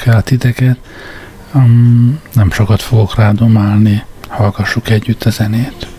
hívlak el titeket. Um, nem sokat fogok rádomálni, hallgassuk együtt a zenét.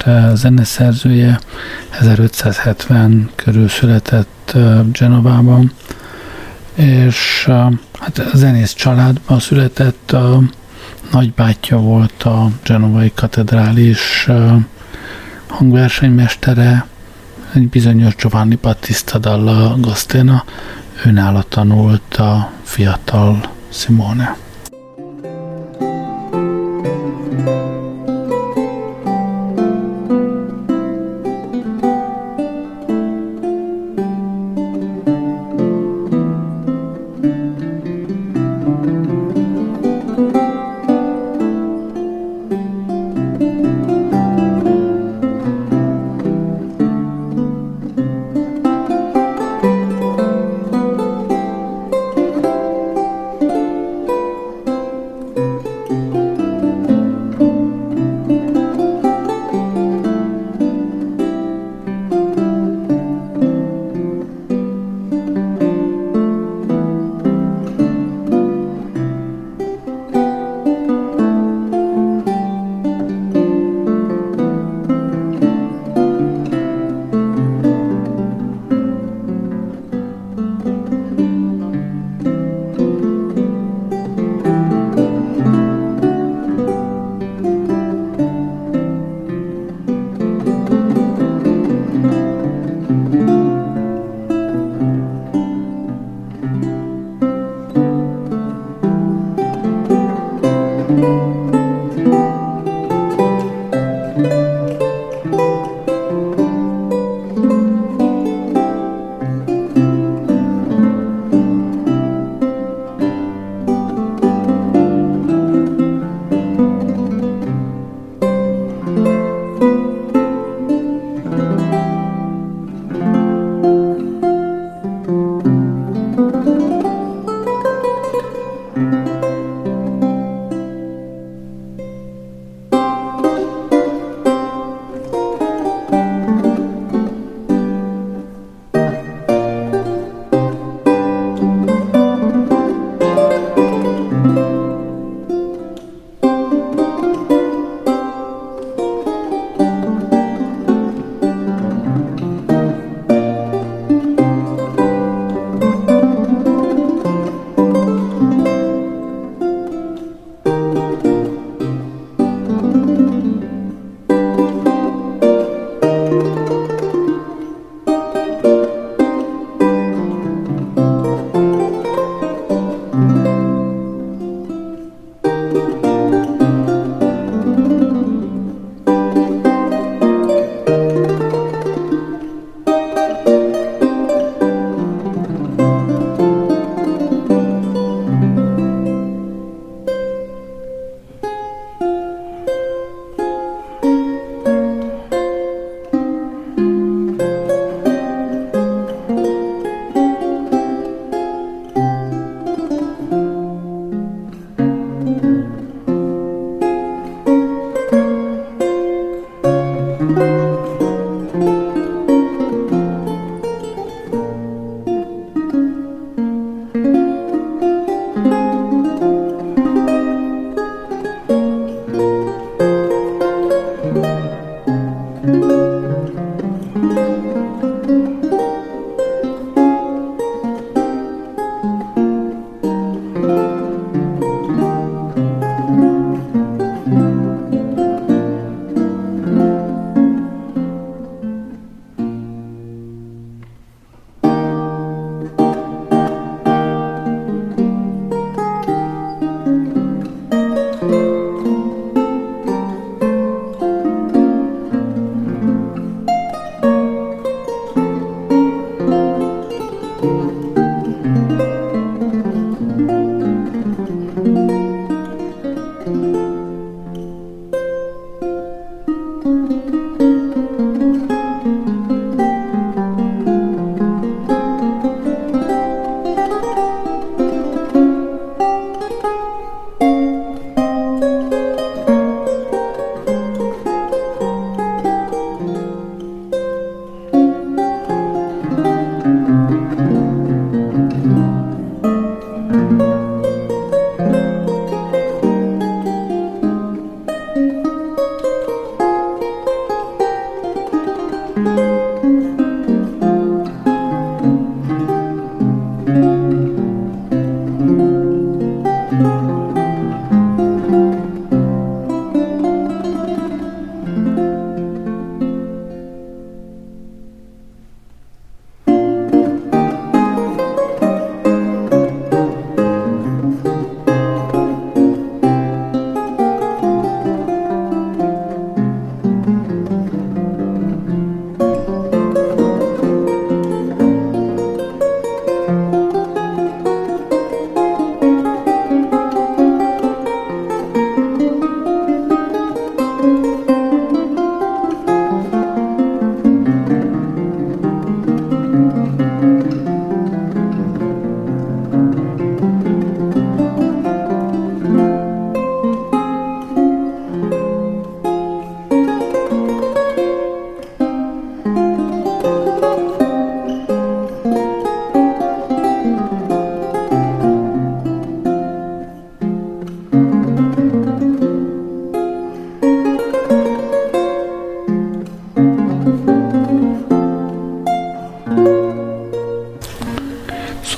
Este zeneszerzője 1570 körül született Genovában, és hát a zenész családban született, a nagybátyja volt a Genovai katedrális hangversenymestere, egy bizonyos Giovanni Battista dalla Gostena, őnála tanult a fiatal Simone.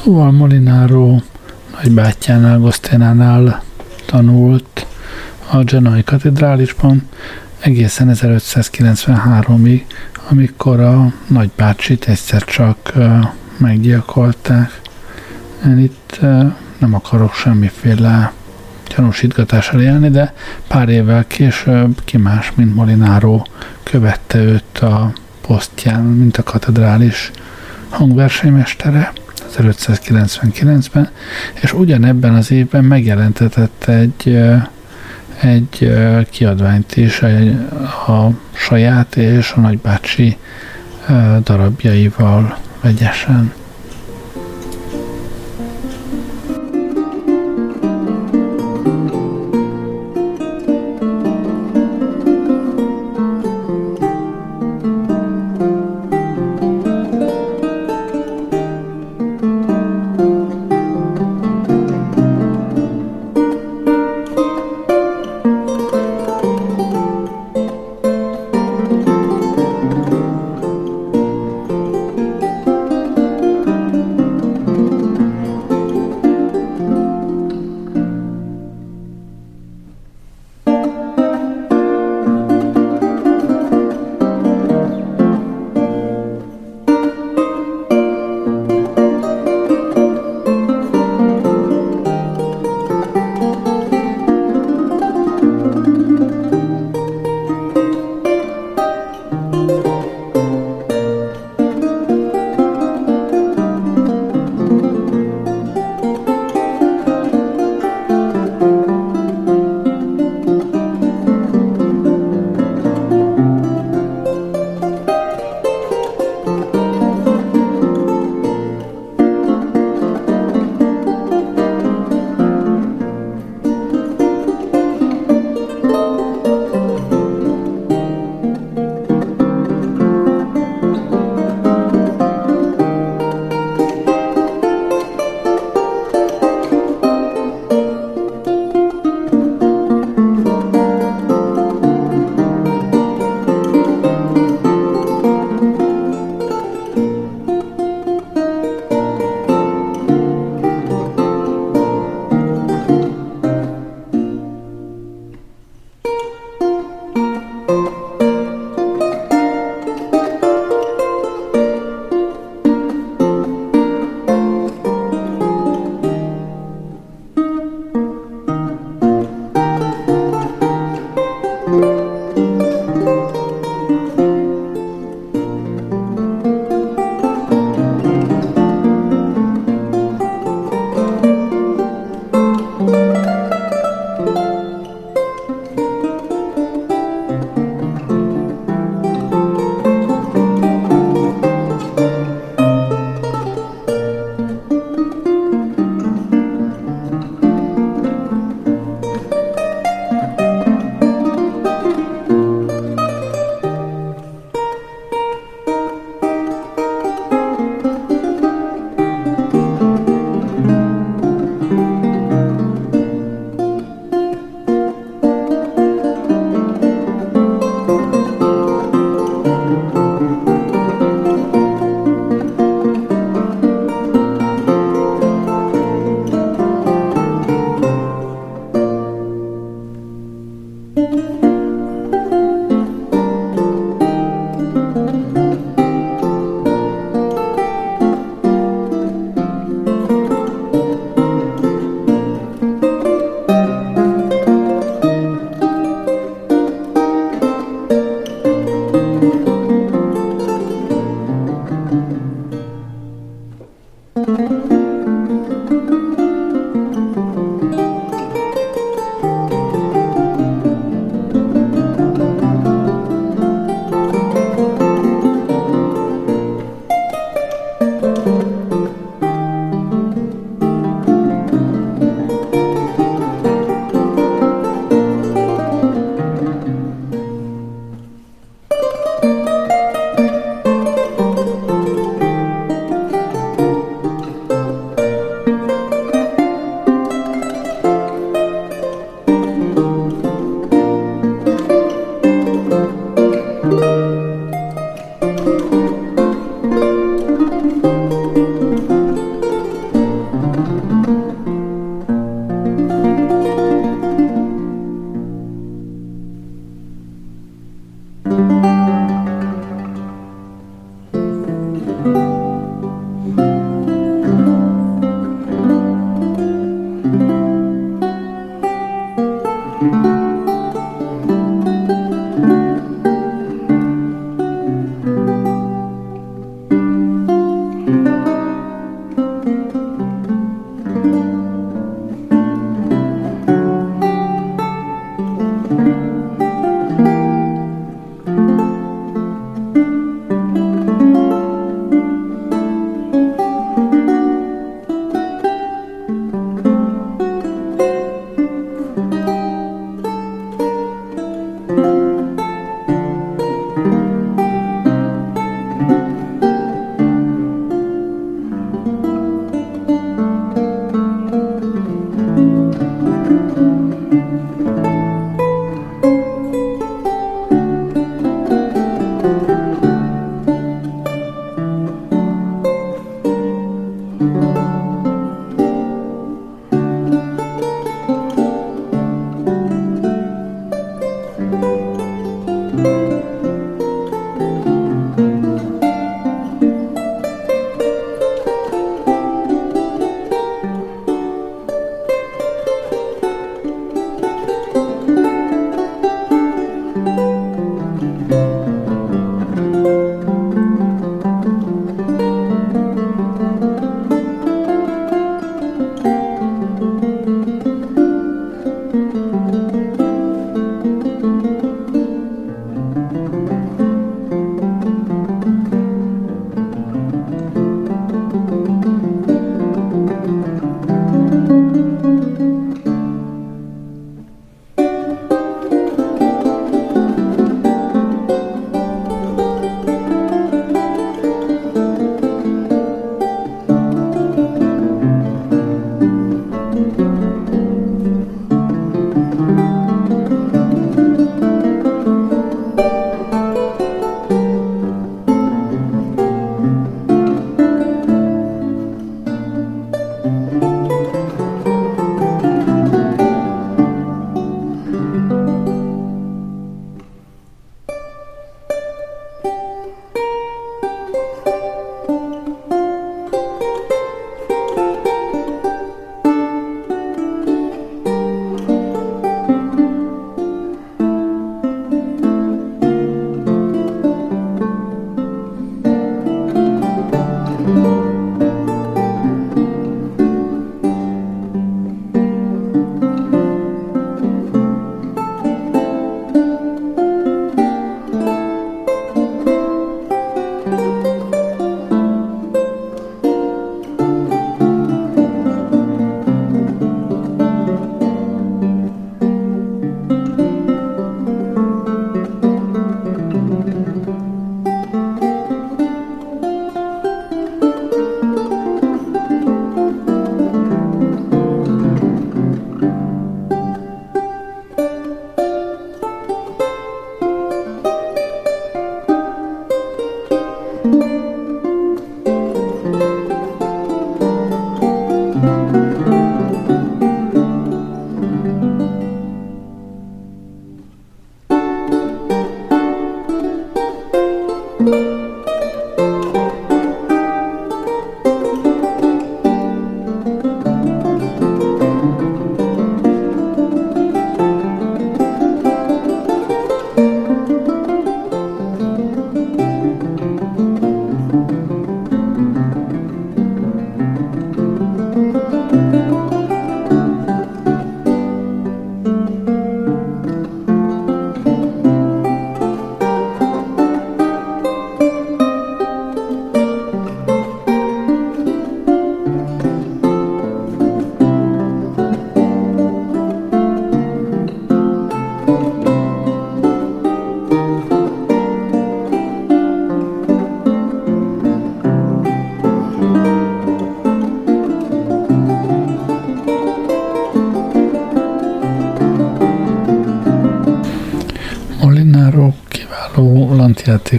Vagy bátyjánál, Goszténánál tanult a Genoi katedrálisban egészen 1593-ig, amikor a nagybácsit egyszer csak meggyilkolták. Én itt nem akarok semmiféle gyanúsítgatással élni, de pár évvel később ki más, mint Molináró követte őt a posztján, mint a katedrális hangversenymestere 1599-ben, és ugyanebben az évben megjelentetett egy, egy kiadványt is a saját és a nagybácsi darabjaival vegyesen.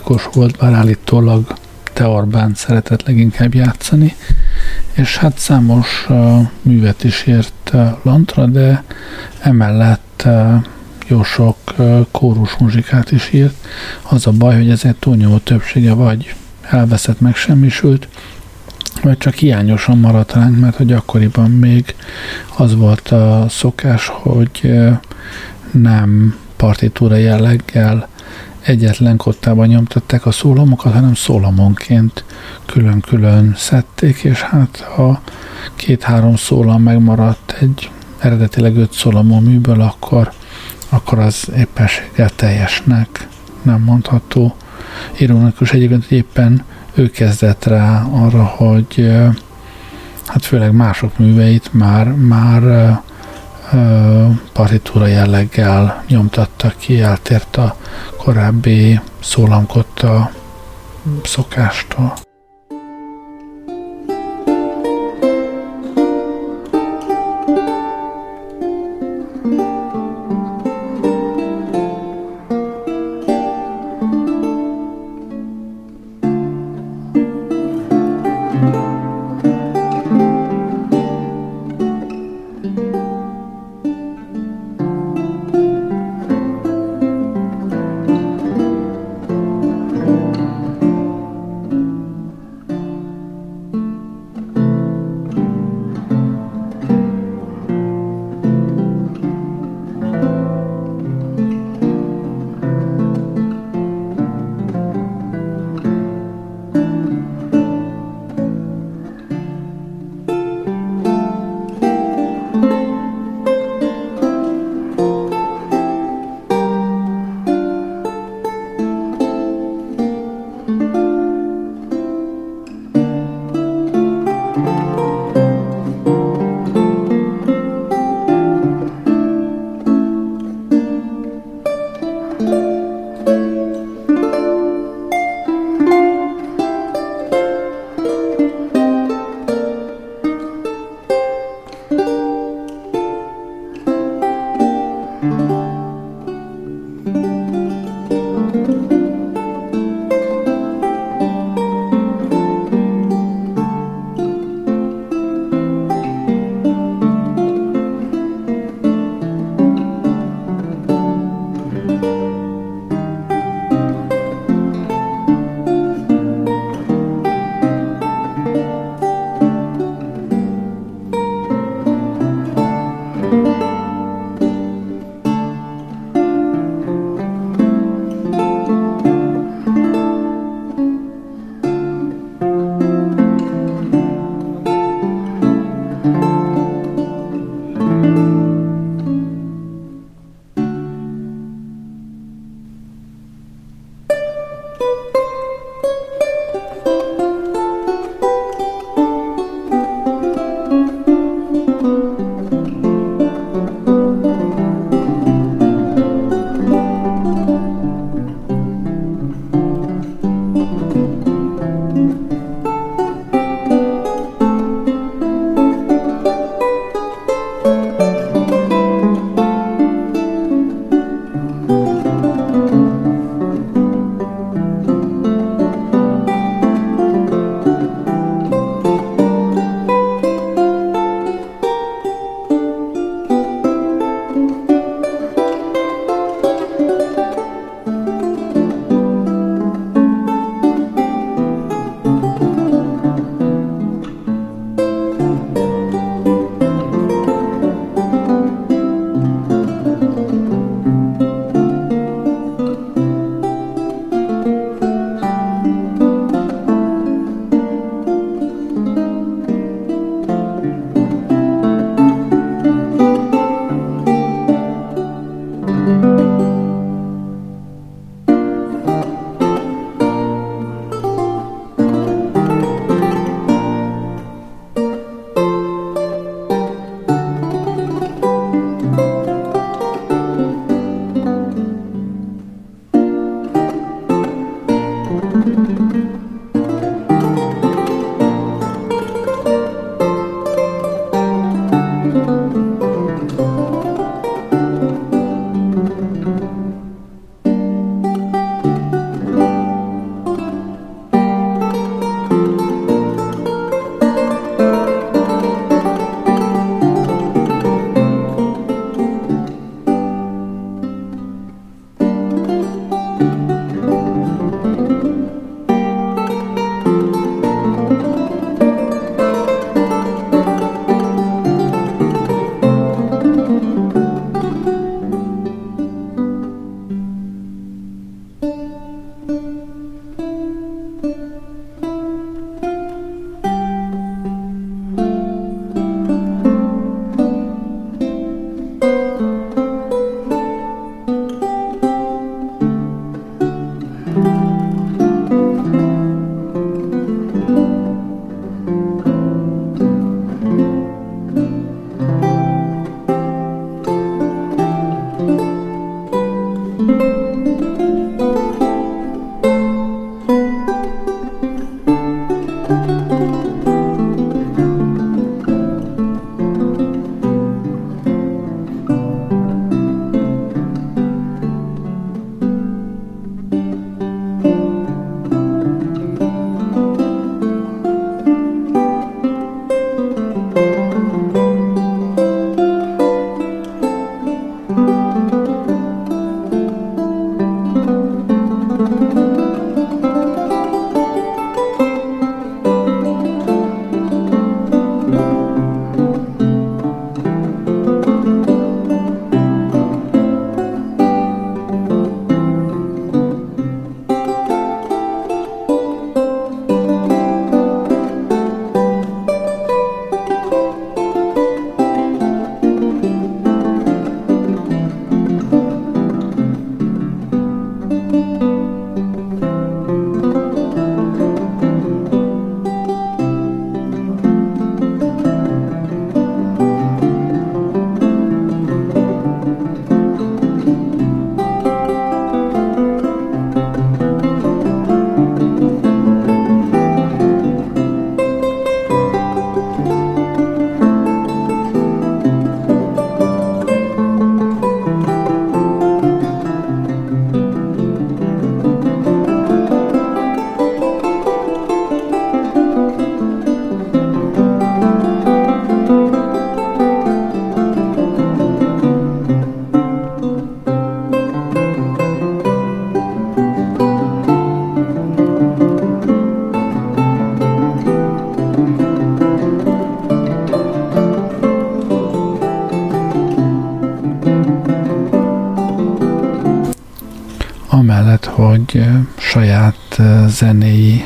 Játékos volt, bár állítólag Teorbán szeretett leginkább játszani, és hát számos uh, művet is ért uh, Lantra, de emellett uh, jó sok uh, kórus muzsikát is írt. Az a baj, hogy ezért túlnyomó többsége vagy elveszett, megsemmisült, vagy csak hiányosan maradt ránk, mert hogy akkoriban még az volt a szokás, hogy nem partitúra jelleggel egyetlen kottában nyomtatták a szólamokat, hanem szólamonként külön-külön szedték, és hát ha két-három szólam megmaradt egy eredetileg öt szólamú műből, akkor, akkor az éppenséggel teljesnek nem mondható. Ironikus egyébként, hogy éppen ő kezdett rá arra, hogy hát főleg mások műveit már, már partitúra jelleggel nyomtattak ki, eltért a korábbi szólamkotta szokástól.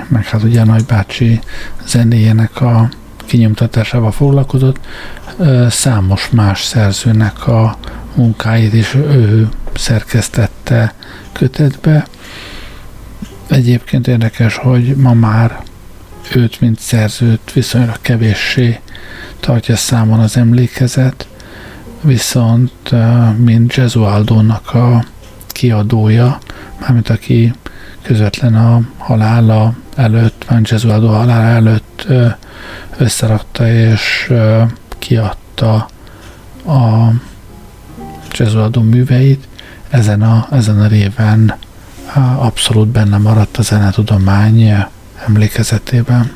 Meg hát ugye nagybácsi zenéjének a kinyomtatásával foglalkozott, számos más szerzőnek a munkáit is ő szerkesztette kötetbe. Egyébként érdekes, hogy ma már őt, mint szerzőt viszonylag kevéssé tartja számon az emlékezet, viszont mint Gesualdo-nak a kiadója, mármint aki közvetlen a halála előtt, már Gesualdo halála előtt összerakta és kiadta a Gesualdo műveit, ezen a, ezen a réven abszolút benne maradt a zenetudomány emlékezetében.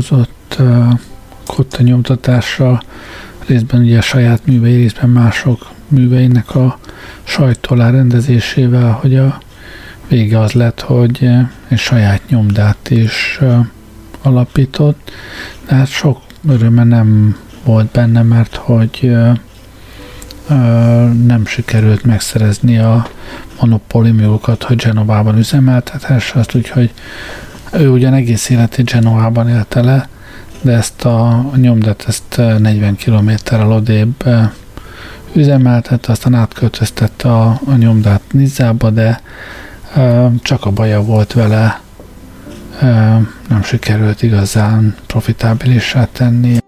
Foglalkozott kotta nyomtatással, részben ugye saját művei, részben mások műveinek a sajtolá rendezésével, hogy a vége az lett, hogy egy saját nyomdát is alapított, de hát sok öröme nem volt benne, mert hogy nem sikerült megszerezni a monopóliumokat, hogy Genovában üzemeltethesse azt, úgyhogy ő ugyan egész életét Genovában élte le, de ezt a nyomdat ezt 40 kilométerrel odébb üzemeltette, aztán átköltöztette a, a nyomdát Nizzába, de csak a baja volt vele, nem sikerült igazán profitábilissá tenni.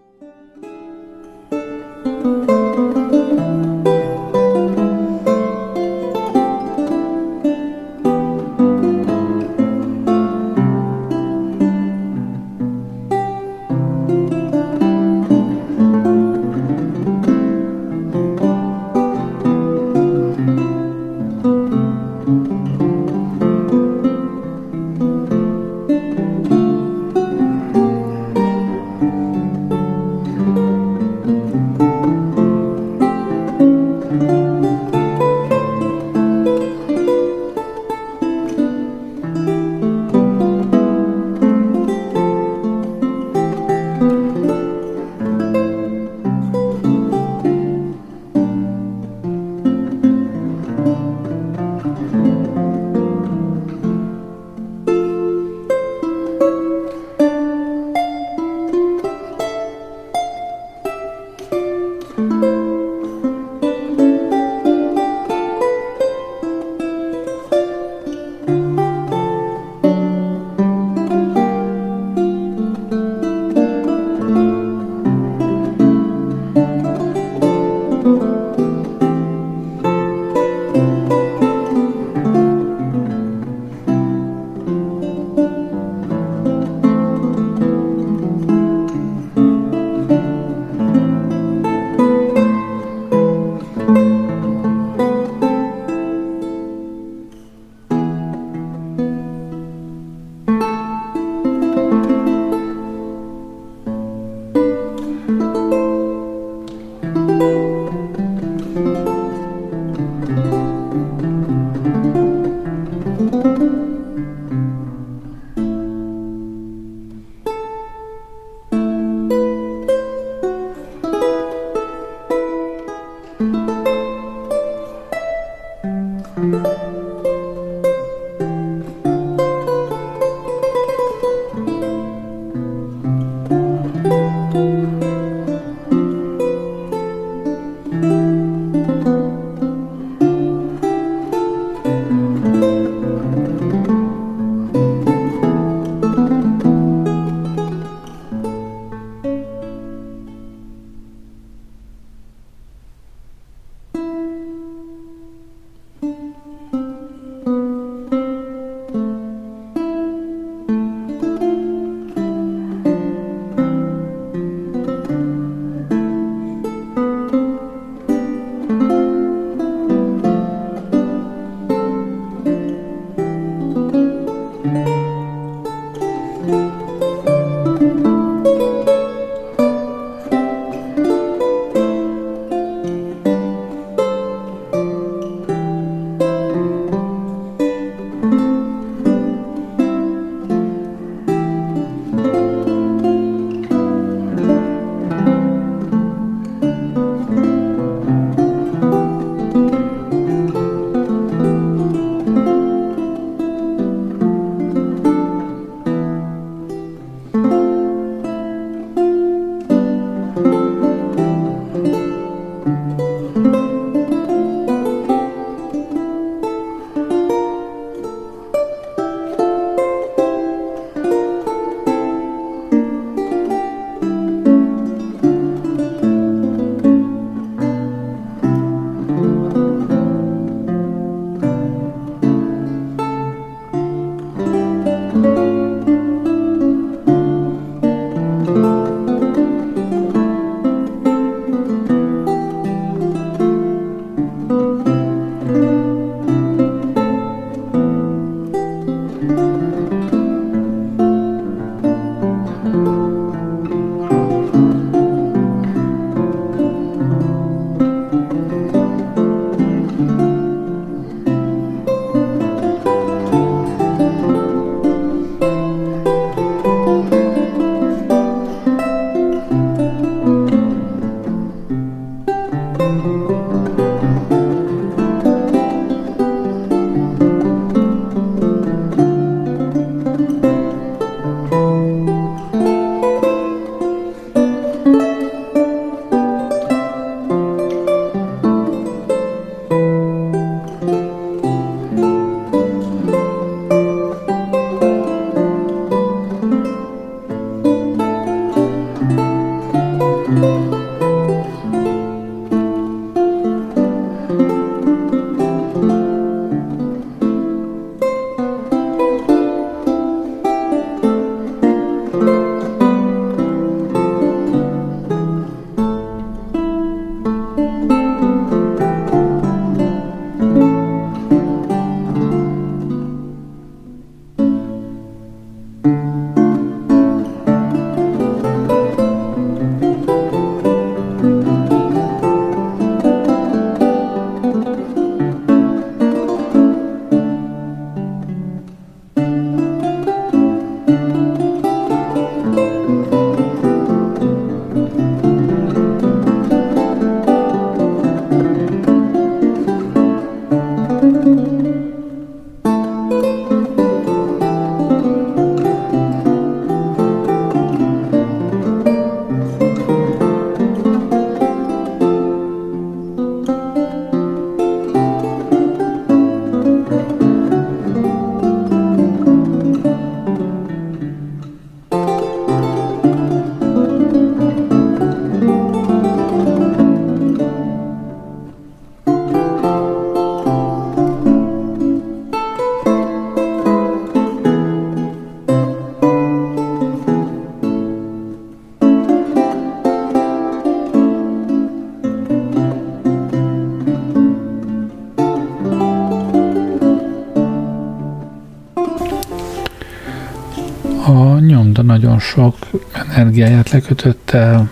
Energiáját lekötötte,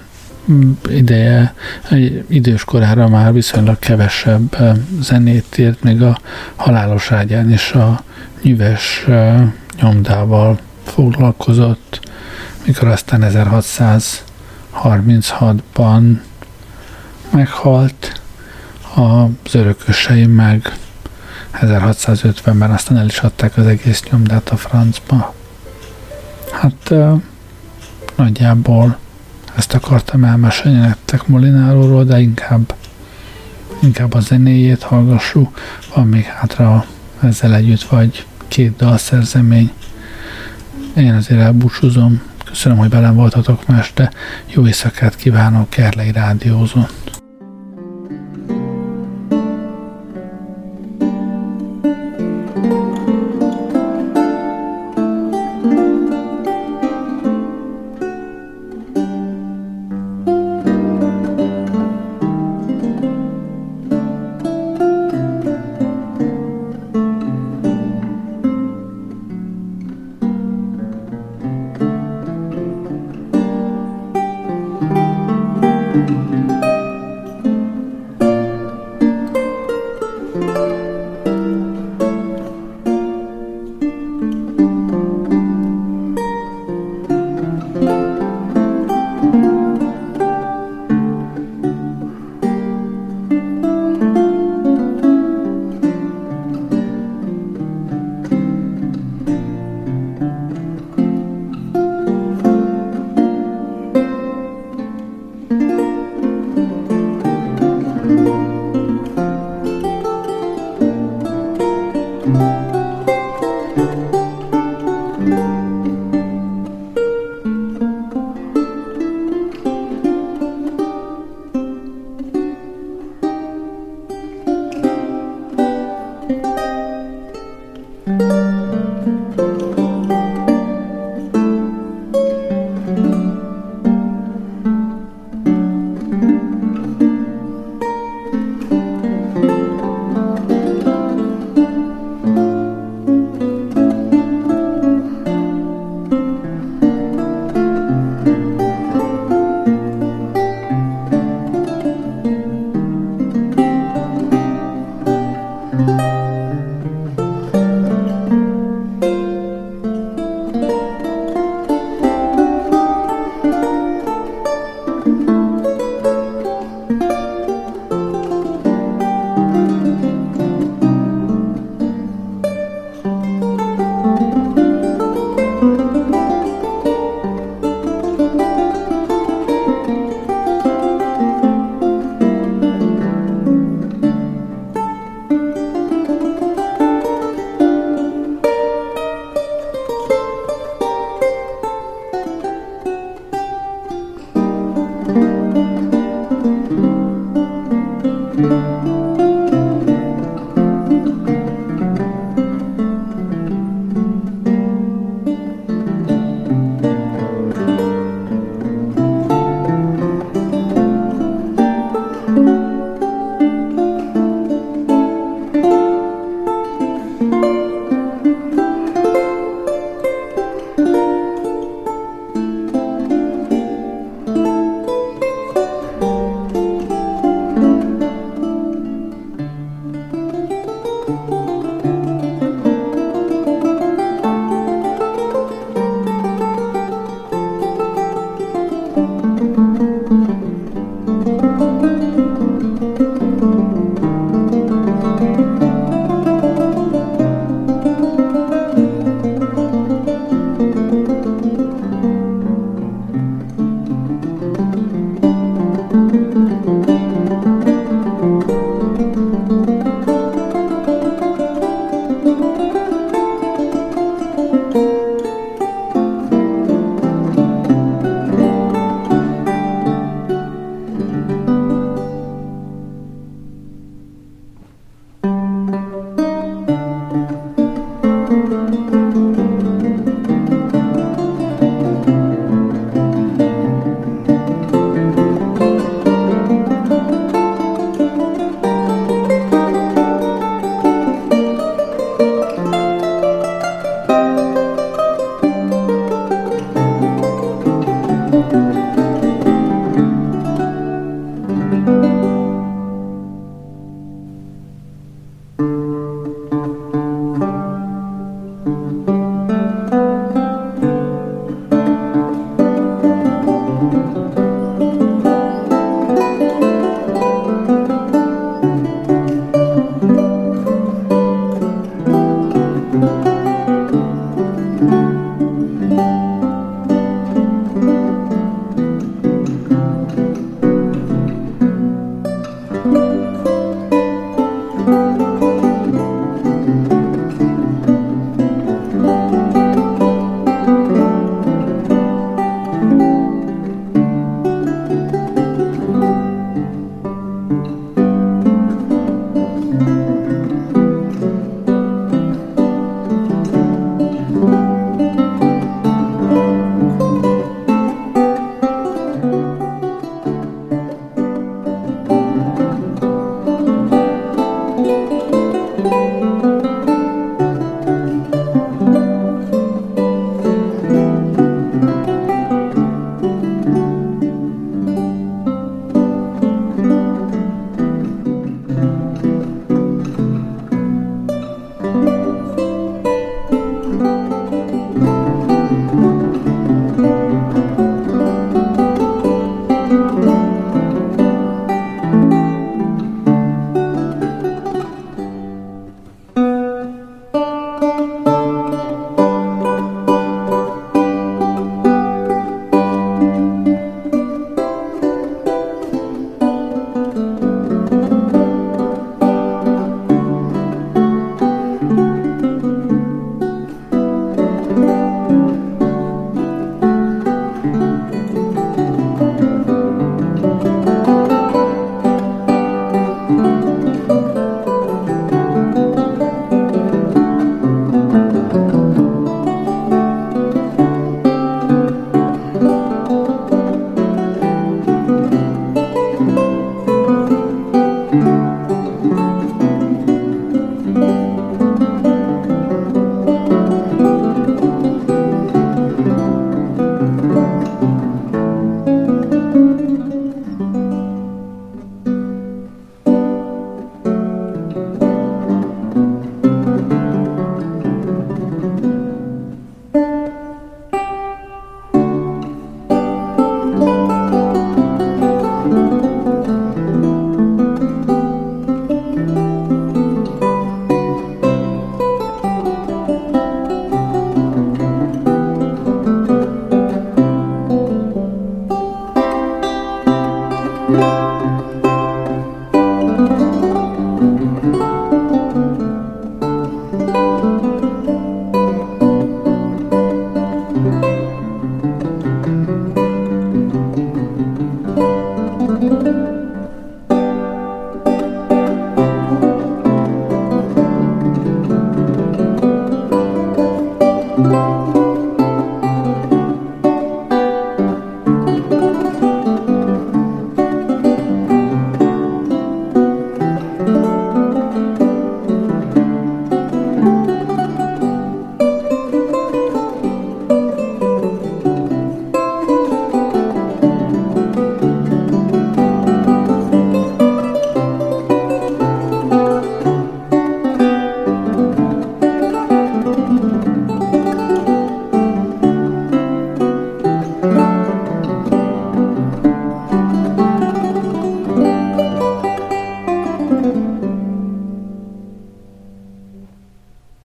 ideje, idős korára már viszonylag kevesebb zenét írt, még a halálos ágyán is a nyüves nyomdával foglalkozott, mikor aztán 1636-ban meghalt, az örökösei meg 1650-ben aztán el is adták az egész nyomdát a francba. Hát nagyjából ezt akartam elmesélni nektek Molináróról, de inkább, inkább a zenéjét hallgassuk. Van még hátra ezzel együtt vagy két dalszerzemény. Én azért elbúcsúzom. Köszönöm, hogy velem voltatok ma este. Jó éjszakát kívánok, Kerlei Rádiózó. Música